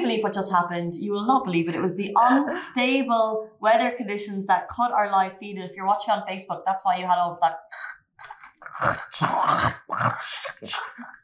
believe what just happened? You will not believe it. It was the unstable weather conditions that cut our live feed. And if you're watching on Facebook, that's why you had all of that.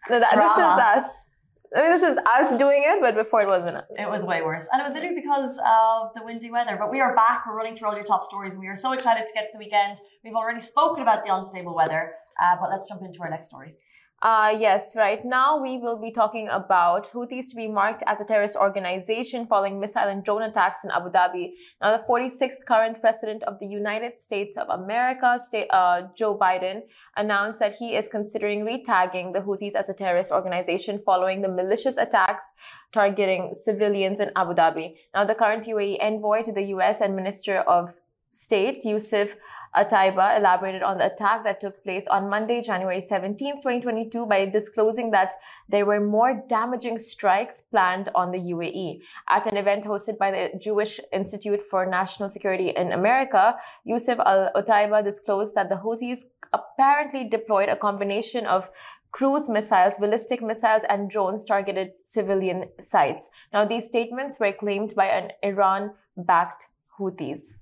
No, that, this is us. I mean, this is us doing it, but before it wasn't. It was way worse. And it was literally because of the windy weather. But we are back. We're running through all your top stories. And We are so excited to get to the weekend. We've already spoken about the unstable weather, uh, but let's jump into our next story. Uh, yes, right now we will be talking about Houthis to be marked as a terrorist organization following missile and drone attacks in Abu Dhabi. Now, the 46th current president of the United States of America, state, uh, Joe Biden, announced that he is considering retagging the Houthis as a terrorist organization following the malicious attacks targeting civilians in Abu Dhabi. Now, the current UAE envoy to the US and Minister of State, Yusuf Otaiba elaborated on the attack that took place on Monday, January 17, 2022, by disclosing that there were more damaging strikes planned on the UAE. At an event hosted by the Jewish Institute for National Security in America, Yusuf Al Otaiba disclosed that the Houthis apparently deployed a combination of cruise missiles, ballistic missiles, and drones targeted civilian sites. Now, these statements were claimed by an Iran backed Houthis.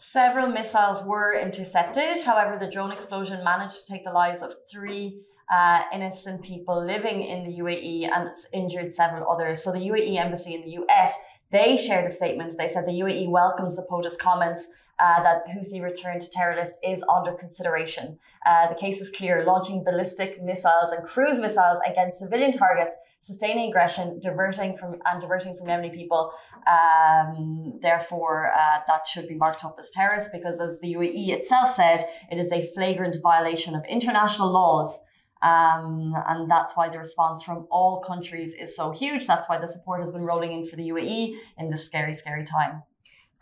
Several missiles were intercepted. However, the drone explosion managed to take the lives of three uh, innocent people living in the UAE and injured several others. So the UAE embassy in the US, they shared a statement. They said the UAE welcomes the POTUS comments uh, that Houthi return to terror list is under consideration. Uh, the case is clear. Launching ballistic missiles and cruise missiles against civilian targets, sustaining aggression, diverting from and diverting from Yemeni people. Um, therefore, uh, that should be marked up as terrorist because, as the UAE itself said, it is a flagrant violation of international laws. Um, and that's why the response from all countries is so huge. That's why the support has been rolling in for the UAE in this scary, scary time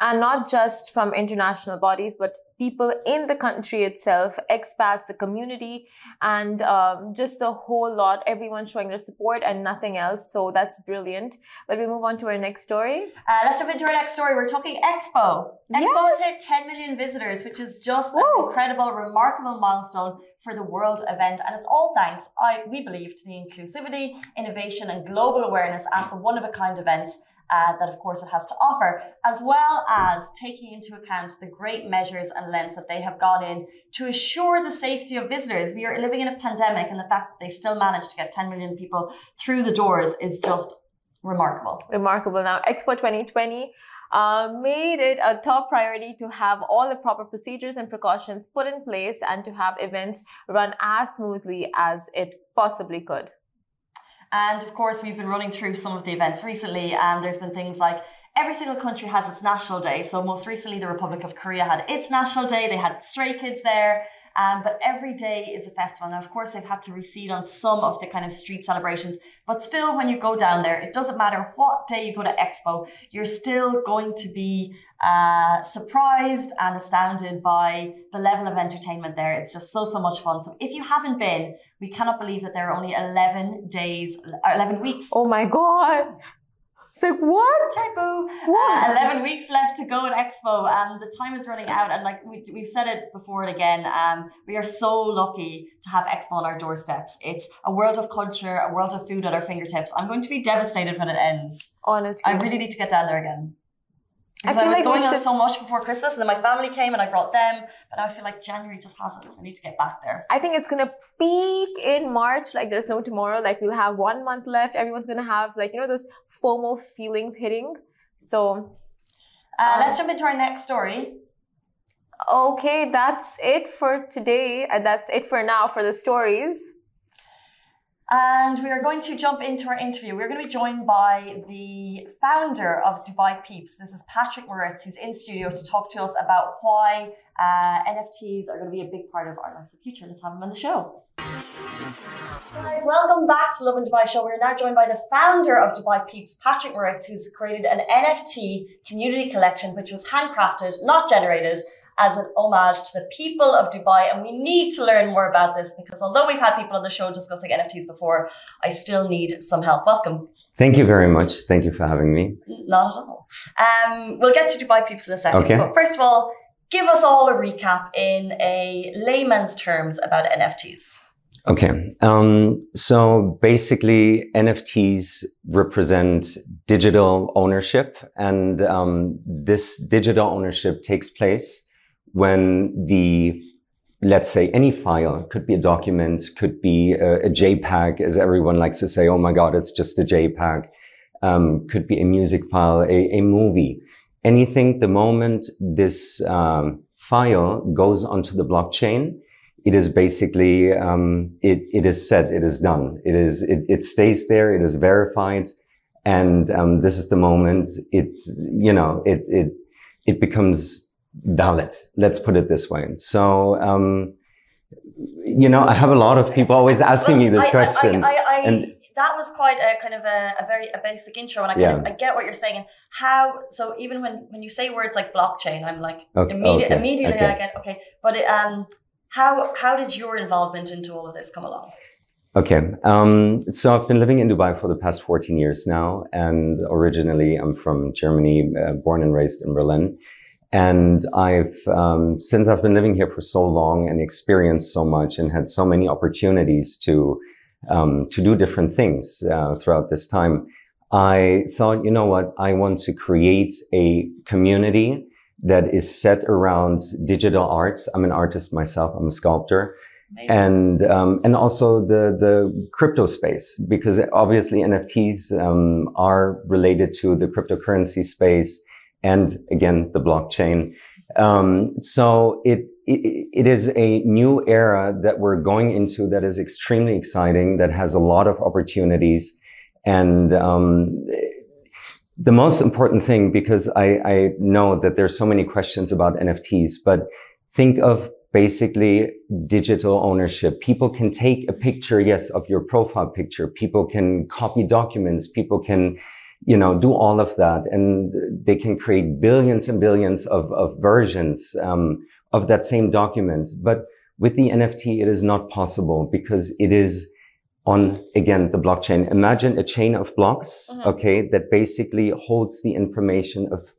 and not just from international bodies, but people in the country itself, expats, the community, and um, just a whole lot, everyone showing their support and nothing else. So that's brilliant. But we move on to our next story. Uh, let's jump into our next story. We're talking Expo. Expo yes. has hit 10 million visitors, which is just Woo. an incredible, remarkable milestone for the world event. And it's all thanks, I, we believe, to the inclusivity, innovation, and global awareness at the one of a kind events uh, that, of course, it has to offer, as well as taking into account the great measures and lengths that they have gone in to assure the safety of visitors. We are living in a pandemic, and the fact that they still managed to get 10 million people through the doors is just remarkable. Remarkable. Now, Expo 2020. Uh, made it a top priority to have all the proper procedures and precautions put in place and to have events run as smoothly as it possibly could. And of course, we've been running through some of the events recently, and there's been things like every single country has its national day. So most recently, the Republic of Korea had its national day. They had Stray Kids there. Um, but every day is a festival. And of course, they've had to recede on some of the kind of street celebrations, but still, when you go down there, it doesn't matter what day you go to Expo, you're still going to be uh, surprised and astounded by the level of entertainment there. It's just so, so much fun. So if you haven't been, we cannot believe that there are only 11 days, 11 weeks. Oh my God. It's like, what? Typo. What? Uh, 11 weeks left to go at Expo and the time is running out. And like we, we've said it before and again, um, we are so lucky to have Expo on our doorsteps. It's a world of culture, a world of food at our fingertips. I'm going to be devastated when it ends. Honestly. I really need to get down there again. Because I, feel I was like going on so much before Christmas, and then my family came and I brought them. But I feel like January just hasn't, so I need to get back there. I think it's gonna peak in March. Like there's no tomorrow. Like we'll have one month left. Everyone's gonna have like you know those FOMO feelings hitting. So uh, um, let's jump into our next story. Okay, that's it for today, and that's it for now for the stories. And we are going to jump into our interview. We're going to be joined by the founder of Dubai Peeps. This is Patrick Moritz. He's in studio to talk to us about why uh, NFTs are going to be a big part of our lives in the future. Let's have him on the show. Guys, welcome back to Lovin Dubai Show. We're now joined by the founder of Dubai Peeps, Patrick Moritz, who's created an NFT community collection which was handcrafted, not generated, as an homage to the people of Dubai. And we need to learn more about this because although we've had people on the show discussing NFTs before, I still need some help. Welcome. Thank you very much. Thank you for having me. Not at all. Um, we'll get to Dubai peeps in a second. Okay. But first of all, give us all a recap in a layman's terms about NFTs. Okay. Um, so basically, NFTs represent digital ownership, and um, this digital ownership takes place when the let's say any file could be a document, could be a, a JPEG, as everyone likes to say. Oh my God, it's just a JPEG. Um, could be a music file, a, a movie, anything. The moment this um, file goes onto the blockchain it is basically um, it, it is set, it is done, it is it, it stays there, it is verified, and um, this is the moment it you know it it it becomes valid. Let's put it this way. So. Um, you know, I have a lot of people always asking well, me this I, question. I, I, and that was quite a kind of a, a very a basic intro, and I kind yeah. of I get what you're saying. And how so even when when you say words like blockchain, I'm like okay, immediate, okay, immediately okay. I get okay. But it, um, how how did your involvement into all of this come along? Okay, um, so I've been living in Dubai for the past 14 years now, and originally I'm from Germany, uh, born and raised in Berlin. And I've, um, since I've been living here for so long and experienced so much and had so many opportunities to, um, to do different things uh, throughout this time, I thought, you know what, I want to create a community that is set around digital arts. I'm an artist myself. I'm a sculptor. Amazing. And um, and also the the crypto space because obviously NFTs um, are related to the cryptocurrency space and again the blockchain. Um, so it, it it is a new era that we're going into that is extremely exciting that has a lot of opportunities and um, the most important thing, because I, I know that there's so many questions about NFTs, but think of basically digital ownership. People can take a picture, yes, of your profile picture. People can copy documents. People can, you know, do all of that and they can create billions and billions of, of versions, um, of that same document. But with the NFT, it is not possible because it is, on again the blockchain. Imagine a chain of blocks, mm-hmm. okay, that basically holds the information of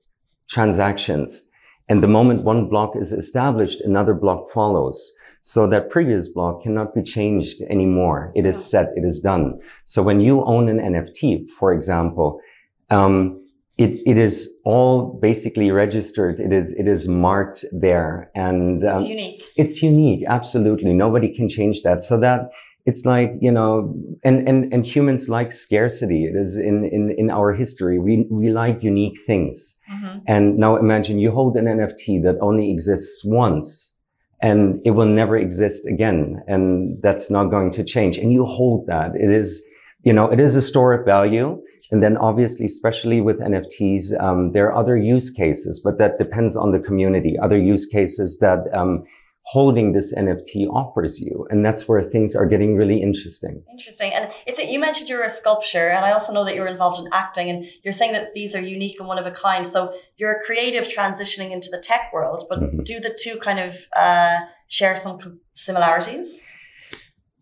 transactions. And the moment one block is established, another block follows. So that previous block cannot be changed anymore. It is set. It is done. So when you own an NFT, for example, um, it, it is all basically registered. It is, it is marked there and, um, it's unique. It's unique. Absolutely. Nobody can change that. So that it's like you know and and and humans like scarcity it is in in in our history we we like unique things mm-hmm. and now imagine you hold an nft that only exists once and it will never exist again and that's not going to change and you hold that it is you know it is a store of value and then obviously especially with nfts um, there are other use cases but that depends on the community other use cases that um, holding this NFT offers you. And that's where things are getting really interesting. Interesting. And it's you mentioned you're a sculptor, and I also know that you're involved in acting, and you're saying that these are unique and one of a kind. So you're a creative transitioning into the tech world, but mm-hmm. do the two kind of uh, share some similarities?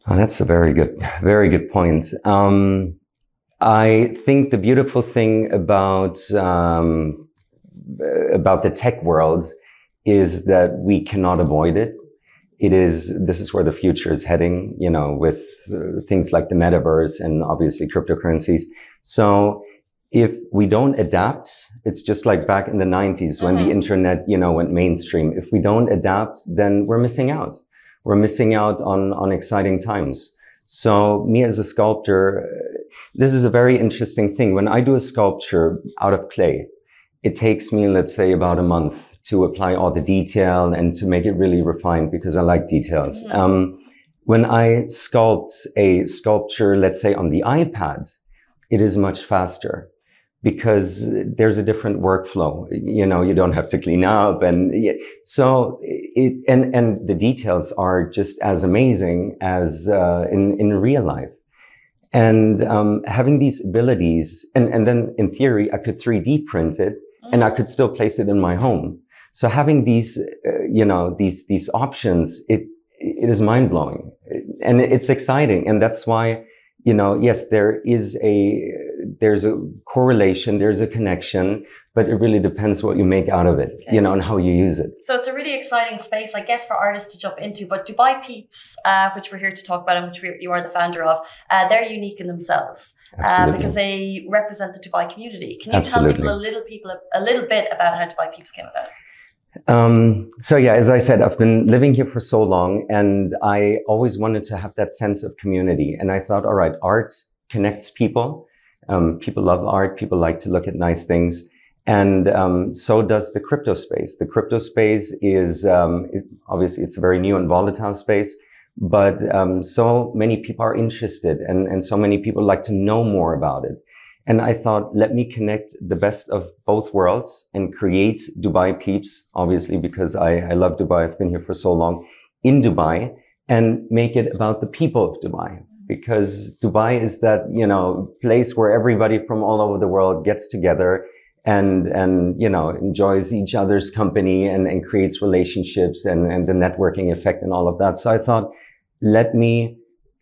Oh, that's a very good, very good point. Um, I think the beautiful thing about um, about the tech world is that we cannot avoid it. It is, this is where the future is heading, you know, with uh, things like the metaverse and obviously cryptocurrencies. So if we don't adapt, it's just like back in the 90s when mm-hmm. the internet, you know, went mainstream. If we don't adapt, then we're missing out. We're missing out on, on exciting times. So me as a sculptor, this is a very interesting thing. When I do a sculpture out of clay, it takes me, let's say, about a month to apply all the detail and to make it really refined because I like details. Um, when I sculpt a sculpture, let's say on the iPad, it is much faster because there's a different workflow. You know, you don't have to clean up. And so it, and, and the details are just as amazing as, uh, in, in real life. And, um, having these abilities and, and then in theory, I could 3D print it and I mm. could still place it in my home. So having these, uh, you know, these, these options, it, it is mind blowing and it's exciting. And that's why, you know, yes, there is a, there's a correlation, there's a connection, but it really depends what you make out of it, Okay. you know, and how you use it. So it's a really exciting space, I guess, for artists to jump into. But Dubai Peeps, uh, which we're here to talk about and which we, you are the founder of, uh, they're unique in themselves uh, because they represent the Dubai community. Can you Absolutely. tell people a little people a little bit about how Dubai Peeps came about? Um, so yeah, as I said, I've been living here for so long and I always wanted to have that sense of community. And I thought, all right, art connects people. Um, people love art. People like to look at nice things. And um, so does the crypto space. The crypto space is um, it- obviously it's a very new and volatile space, but um, so many people are interested, and and so many people like to know more about it. And I thought, let me connect the best of both worlds and create Dubai Peeps, obviously because I, I love Dubai. I've been here for so long in Dubai, and make it about the people of Dubai because Dubai is that you know place where everybody from all over the world gets together and and you know enjoys each other's company and, and creates relationships and, and the networking effect and all of that. So i thought let me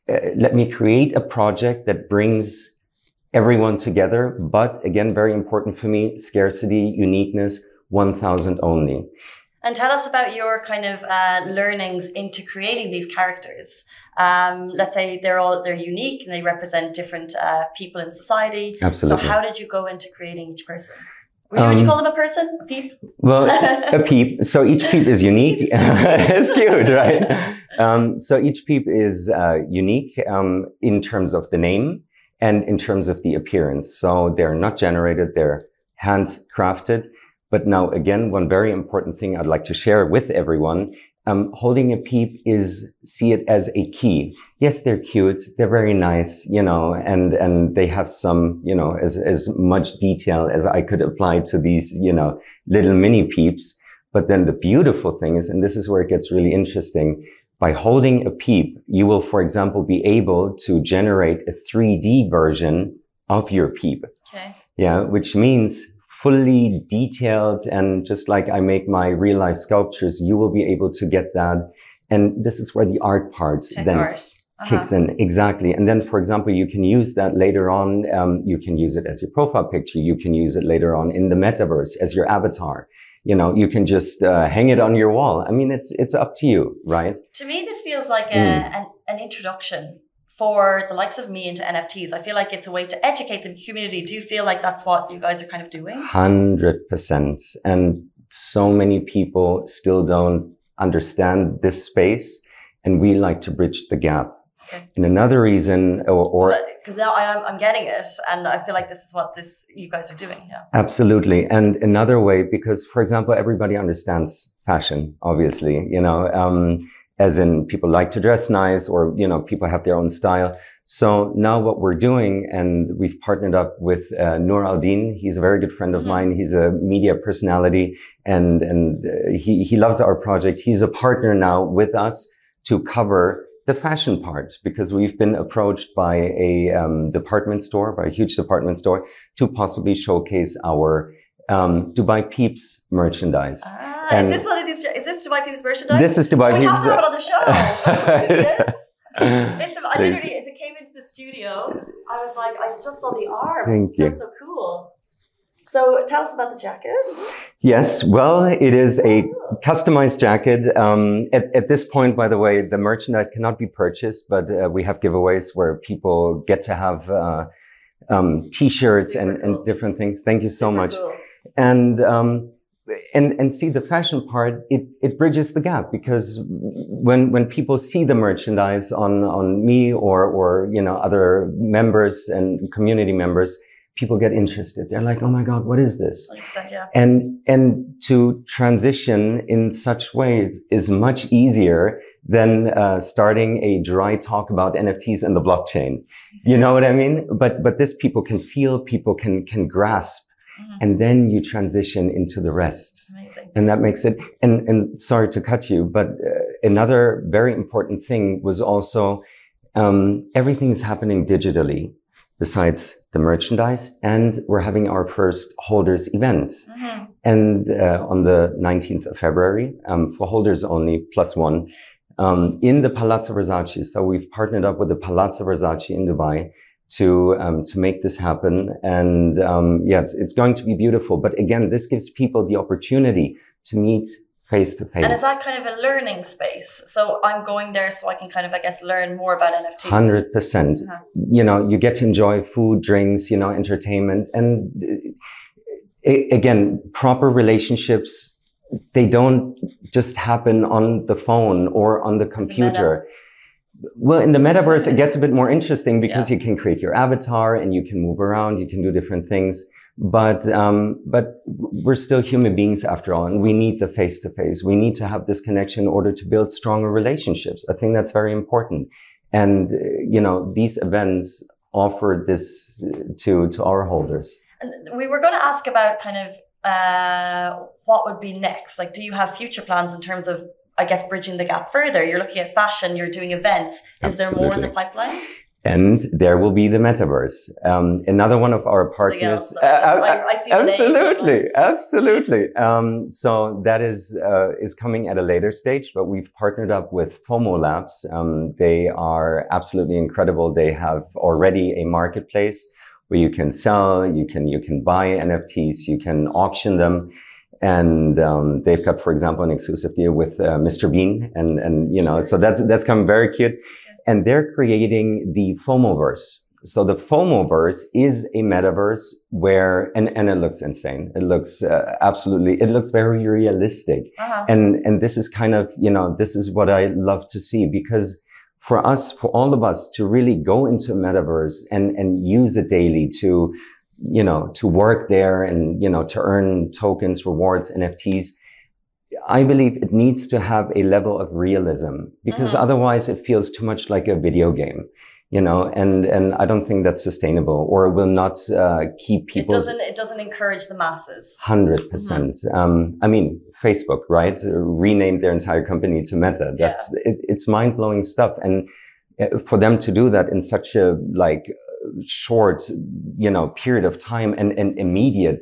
uh, let me create a project that brings everyone together but again very important for me scarcity uniqueness 1000 only And tell us about your kind of uh, learnings into creating these characters. Um, let's say they're all they're unique and they represent different uh, people in society. absolutely So how did you go into creating each person? Would you, would you Um, call them a person? A peep? Well, a peep. So each peep is unique. it's cute, right? Um, so each peep is uh, unique um, in terms of the name and in terms of the appearance. So they're not generated; they're handcrafted. But now, again, one very important thing I'd like to share with everyone: um, holding a peep is see it as a key. Yes, they're cute, they're very nice, you know, and and they have some, you know, as as much detail as I could apply to these, you know, little mini peeps. But then the beautiful thing is, and this is where it gets really interesting, by holding a peep, you will, for example, be able to generate a 3D version of your peep. Okay. Yeah, which means fully detailed and just like I make my real life sculptures, you will be able to get that. And this is where the art part then art. Uh-huh. kicks in exactly and then for example you can use that later on um, you can use it as your profile picture you can use it later on in the metaverse as your avatar you know you can just uh, hang it on your wall i mean it's it's up to you right To me, this feels like a, Mm. an, an introduction for the likes of me into NFTs. I feel like it's a way to educate the community. Do you feel like that's what you guys are kind of doing? 100% and so many people still don't understand this space and we like to bridge the gap Okay. and another reason or, Because now I am, I'm getting it, and I feel like this is what this you guys are doing. Yeah. Absolutely. And another way, because for example, everybody understands fashion, obviously, you know, um, as in people like to dress nice or, you know, people have their own style. So now what we're doing, and we've partnered up with uh, Noor Aldin. He's a very good friend of Mhm. mine. He's a media personality and, and uh, he, he loves our project. He's a partner now with us to cover the fashion part because we've been approached by a um, department store, by a huge department store to possibly showcase our um, Dubai Peeps merchandise. Ah, And- is this one of these? Is this Dubai Peeps merchandise? This is Dubai we have to have it on the show. It? It's, I literally, as it came into the studio, I was like, I just saw the arm. Thank it's you. So, so cool. So tell us about the jacket. Yes, well, it is a customized jacket. Um, at, at this point, by the way, the merchandise cannot be purchased, but uh, we have giveaways where people get to have uh, um, t-shirts and, cool. and different things. Thank you so Super much. cool. and um, and and see the fashion part it it bridges the gap because when when people see the merchandise on on me or or you know other members and community members people get interested they're like oh my god what is this yeah. and and to transition in such ways is much easier than uh, starting a dry talk about NFTs and the blockchain. You know what I mean? But but this people can feel, people can can grasp, Mhm. and then you transition into the rest, Amazing. and that makes it. And and sorry to cut you, but uh, another very important thing was also um, everything is happening digitally. Besides the merchandise, and we're having our first holders event. Mhm. And uh, on the 19th of February, um, for holders only, plus one, um, in the Palazzo Versace. So we've partnered up with the Palazzo Versace in Dubai to um, to make this happen. And um, yeah, it's, it's going to be beautiful. But again, this gives people the opportunity to meet face to face. And is that kind of a learning space? So I'm going there so I can kind of, I guess, learn more about NFTs. Hundred percent. Uh-huh. You know, you get to enjoy food, drinks, you know, entertainment, and uh, again, proper relationships. They don't just happen on the phone or on the computer. Well, in the metaverse, it gets a bit more interesting because yeah. you can create your avatar and you can move around, you can do different things. But, um, but we're still human beings after all, and we need the face to face. We need to have this connection in order to build stronger relationships. I think that's very important. And, you know, these events offer this to, to our holders. And we were going to ask about kind of, uh, what would be next? Like, do you have future plans in terms of I guess bridging the gap further. You're looking at fashion, you're doing events. Is Absolutely. there more in the pipeline? And there will be the metaverse. Um, another one of our partners. Uh, I, I absolutely, absolutely. Um, so that is uh, is coming at a later stage, but we've partnered up with FOMO Labs. Um, they are absolutely incredible. They have already a marketplace where you can sell, you can you can buy NFTs, you can auction them. And um, they've got, for example, an exclusive deal with uh, Mr. Bean, and and you know, so that's that's come very cute. And they're creating the FOMOverse. So the FOMOverse is a metaverse where, and and it looks insane. It looks uh, absolutely, it looks very realistic. Uh-huh. And and this is kind of, you know, this is what I love to see because for us, for all of us to really go into a metaverse and and use it daily to you know, to work there and, you know, to earn tokens, rewards, NFTs, I believe it needs to have a level of realism because mm-hmm. otherwise it feels too much like a video game, you know, and, and I don't think that's sustainable or it will not uh, keep people. It doesn't, it doesn't encourage the masses. 100%. Mm-hmm. um, I mean, Facebook, right? Renamed their entire company to Meta. That's, yeah. it, it's mind blowing stuff. And uh, for them to do that in such a like short, you know, period of time and, and immediate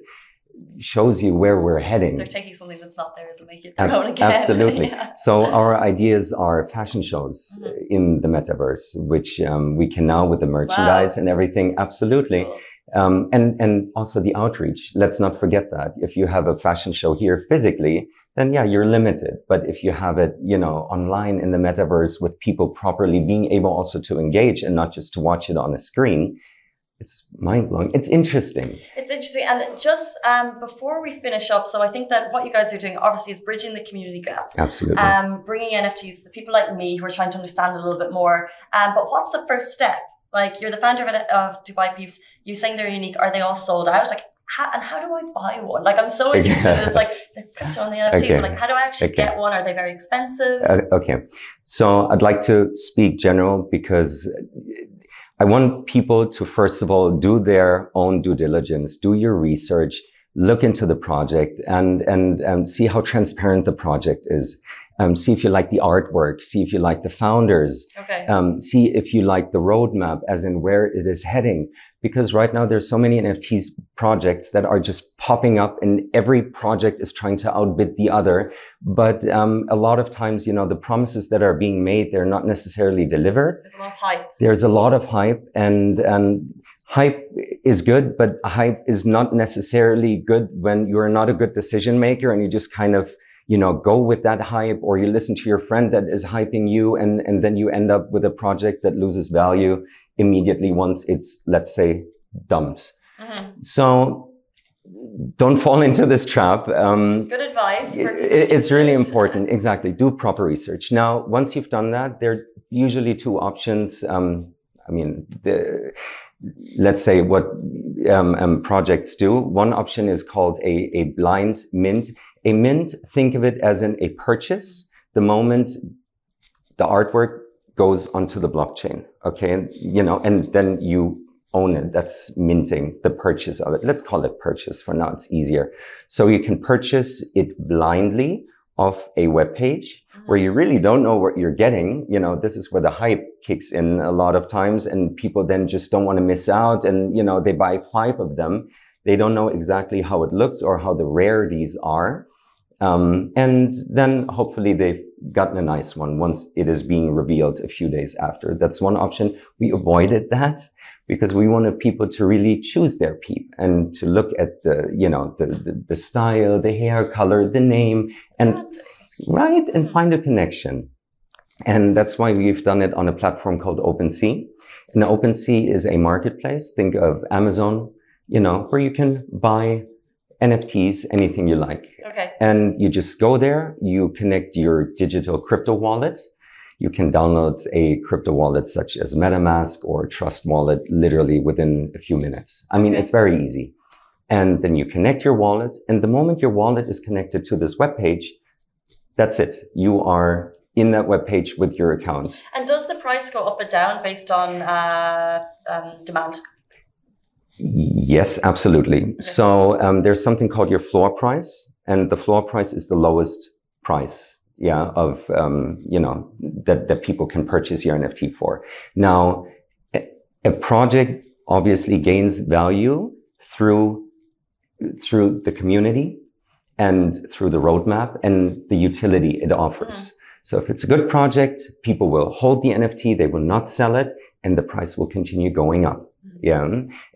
shows you where we're heading. They're taking something that's not theirs and making it their own again. Absolutely. yeah. So our ideas are fashion shows mm-hmm. in the metaverse, which um, we can now with the merchandise wow. and everything. Absolutely. Cool. Um, and, and also the outreach. Let's not forget that if you have a fashion show here physically, then yeah, you're limited. But if you have it, you know, online in the metaverse with people properly being able also to engage and not just to watch it on a screen, it's mind blowing. It's interesting. It's interesting. And just um, before we finish up, so I think that what you guys are doing obviously is bridging the community gap. Absolutely. Um, bringing NFTs to people like me who are trying to understand a little bit more. Um, but what's the first step? Like you're the founder of, of Dubai Peeps. You saying they're unique. Are they all sold out? Like how, and how do I buy one? Like, I'm so interested. it's like the crypto and the NFTs. Okay. Like, how do I actually okay. get one? Are they very expensive? Uh, okay. So I'd like to speak general because I want people to, first of all, do their own due diligence, do your research, look into the project and, and, and see how transparent the project is. Um, see if you like the artwork, see if you like the founders, okay. um, see if you like the roadmap, as in where it is heading because right now there's so many NFTs projects that are just popping up and every project is trying to outbid the other. But um, a lot of times, you know, the promises that are being made, they're not necessarily delivered. There's a lot of hype. There's a lot of hype and, and hype is good, but hype is not necessarily good when you're not a good decision maker and you just kind of you know, go with that hype or you listen to your friend that is hyping you and, and then you end up with a project that loses value immediately once it's, let's say, dumped. Mm-hmm. So don't fall into this trap. Um, Good advice. It, it's really important. Exactly. Do proper research. Now, once you've done that, there are usually two options. Um, I mean, the, let's say what um, um, projects do. One option is called a, a blind mint. A mint, think of it as in a purchase. The moment the artwork goes onto the blockchain. Okay. And, you know, and then you own it. That's minting the purchase of it. Let's call it purchase for now. It's easier. So you can purchase it blindly off a web page where ah. you really don't know what you're getting. You know, this is where the hype kicks in a lot of times and people then just don't want to miss out. And, you know, they buy five of them. They don't know exactly how it looks or how the rarities are. Um, and then hopefully they've gotten a nice one once it is being revealed a few days after. That's one option. We avoided that because we wanted people to really choose their peep and to look at the, you know, the, the, the style, the hair color, the name, and right, and find a connection. And that's why we've done it on a platform called OpenSea. And OpenSea is a marketplace. Think of Amazon, you know, where you can buy NFTs, anything you like. Okay. And you just go there, you connect your digital crypto wallet. You can download a crypto wallet such as MetaMask or Trust Wallet literally within a few minutes. I mean, Okay. it's very easy. And then you connect your wallet. And the moment your wallet is connected to this web page, that's it. You are in that web page with your account. And does the price go up or down based on uh, um, demand? Yes, absolutely. So um, there's something called your floor price, and the floor price is the lowest price, yeah, of um, you know that that people can purchase your NFT for. Now, a, a project obviously gains value through through the community and through the roadmap and the utility it offers. So if it's a good project, people will hold the NFT, they will not sell it, and the price will continue going up. Yeah.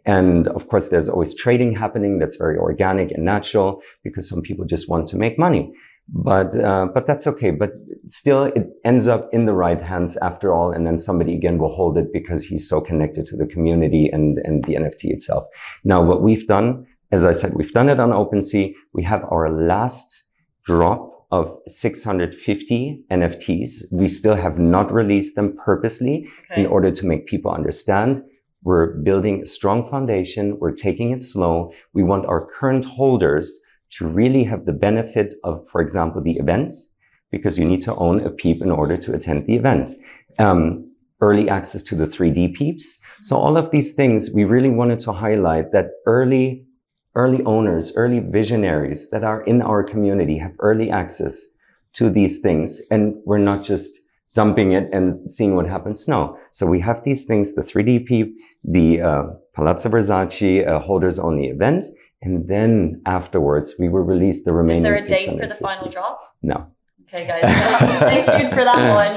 And of course, there's always trading happening that's very organic and natural because some people just want to make money. But, uh, but that's okay. But still, it ends up in the right hands after all. And then somebody again will hold it because he's so connected to the community and, and the NFT itself. Now, what we've done, as I said, we've done it on OpenSea. We have our last drop of 650 NFTs. We still have not released them purposely Okay. in order to make people understand we're building a strong foundation. We're taking it slow. We want our current holders to really have the benefit of, for example, the events, because you need to own a peep in order to attend the event. Um, early access to the 3D peeps. So all of these things, we really wanted to highlight that early, early owners, early visionaries that are in our community have early access to these things. And we're not just dumping it and seeing what happens. No. So we have these things, the 3D peep, the uh, Palazzo Versace uh, holders only event. And then afterwards, we will release the remaining. Is there a date for the final drop? No. Okay, guys, you'll have to stay tuned for that one.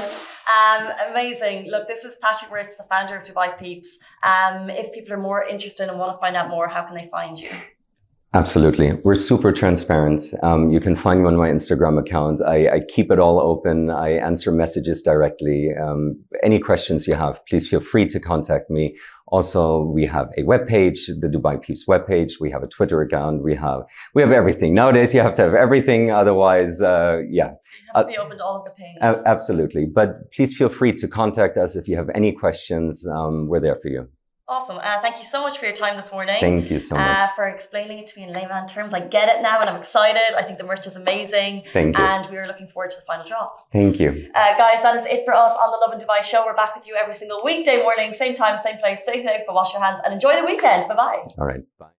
Um, amazing. Look, this is Patrick Moritz, the founder of Dubai Peeps. Um, if people are more interested and want to find out more, how can they find you? Absolutely. We're super transparent. Um, you can find me on my Instagram account. I, I keep it all open. I answer messages directly. Um, any questions you have, please feel free to contact me. Also, we have a webpage, the Dubai Peeps webpage. We have a Twitter account. We have, we have everything. Nowadays, you have to have everything. Otherwise, uh, yeah, You have to be open to all of the pings. a- absolutely. But please feel free to contact us if you have any questions. Um, we're there for you. Awesome. Uh, thank you so much for your time this morning. Thank you so much. uh, for explaining it to me in layman terms. I get it now and I'm excited. I think the merch is amazing. Thank you. And we are looking forward to the final drop. Thank you. Uh, guys, that is it for us on the Lovin Dubai show. We're back with you every single weekday morning, same time, same place. Stay safe, and wash your hands and enjoy the weekend. Bye bye. All right. Bye.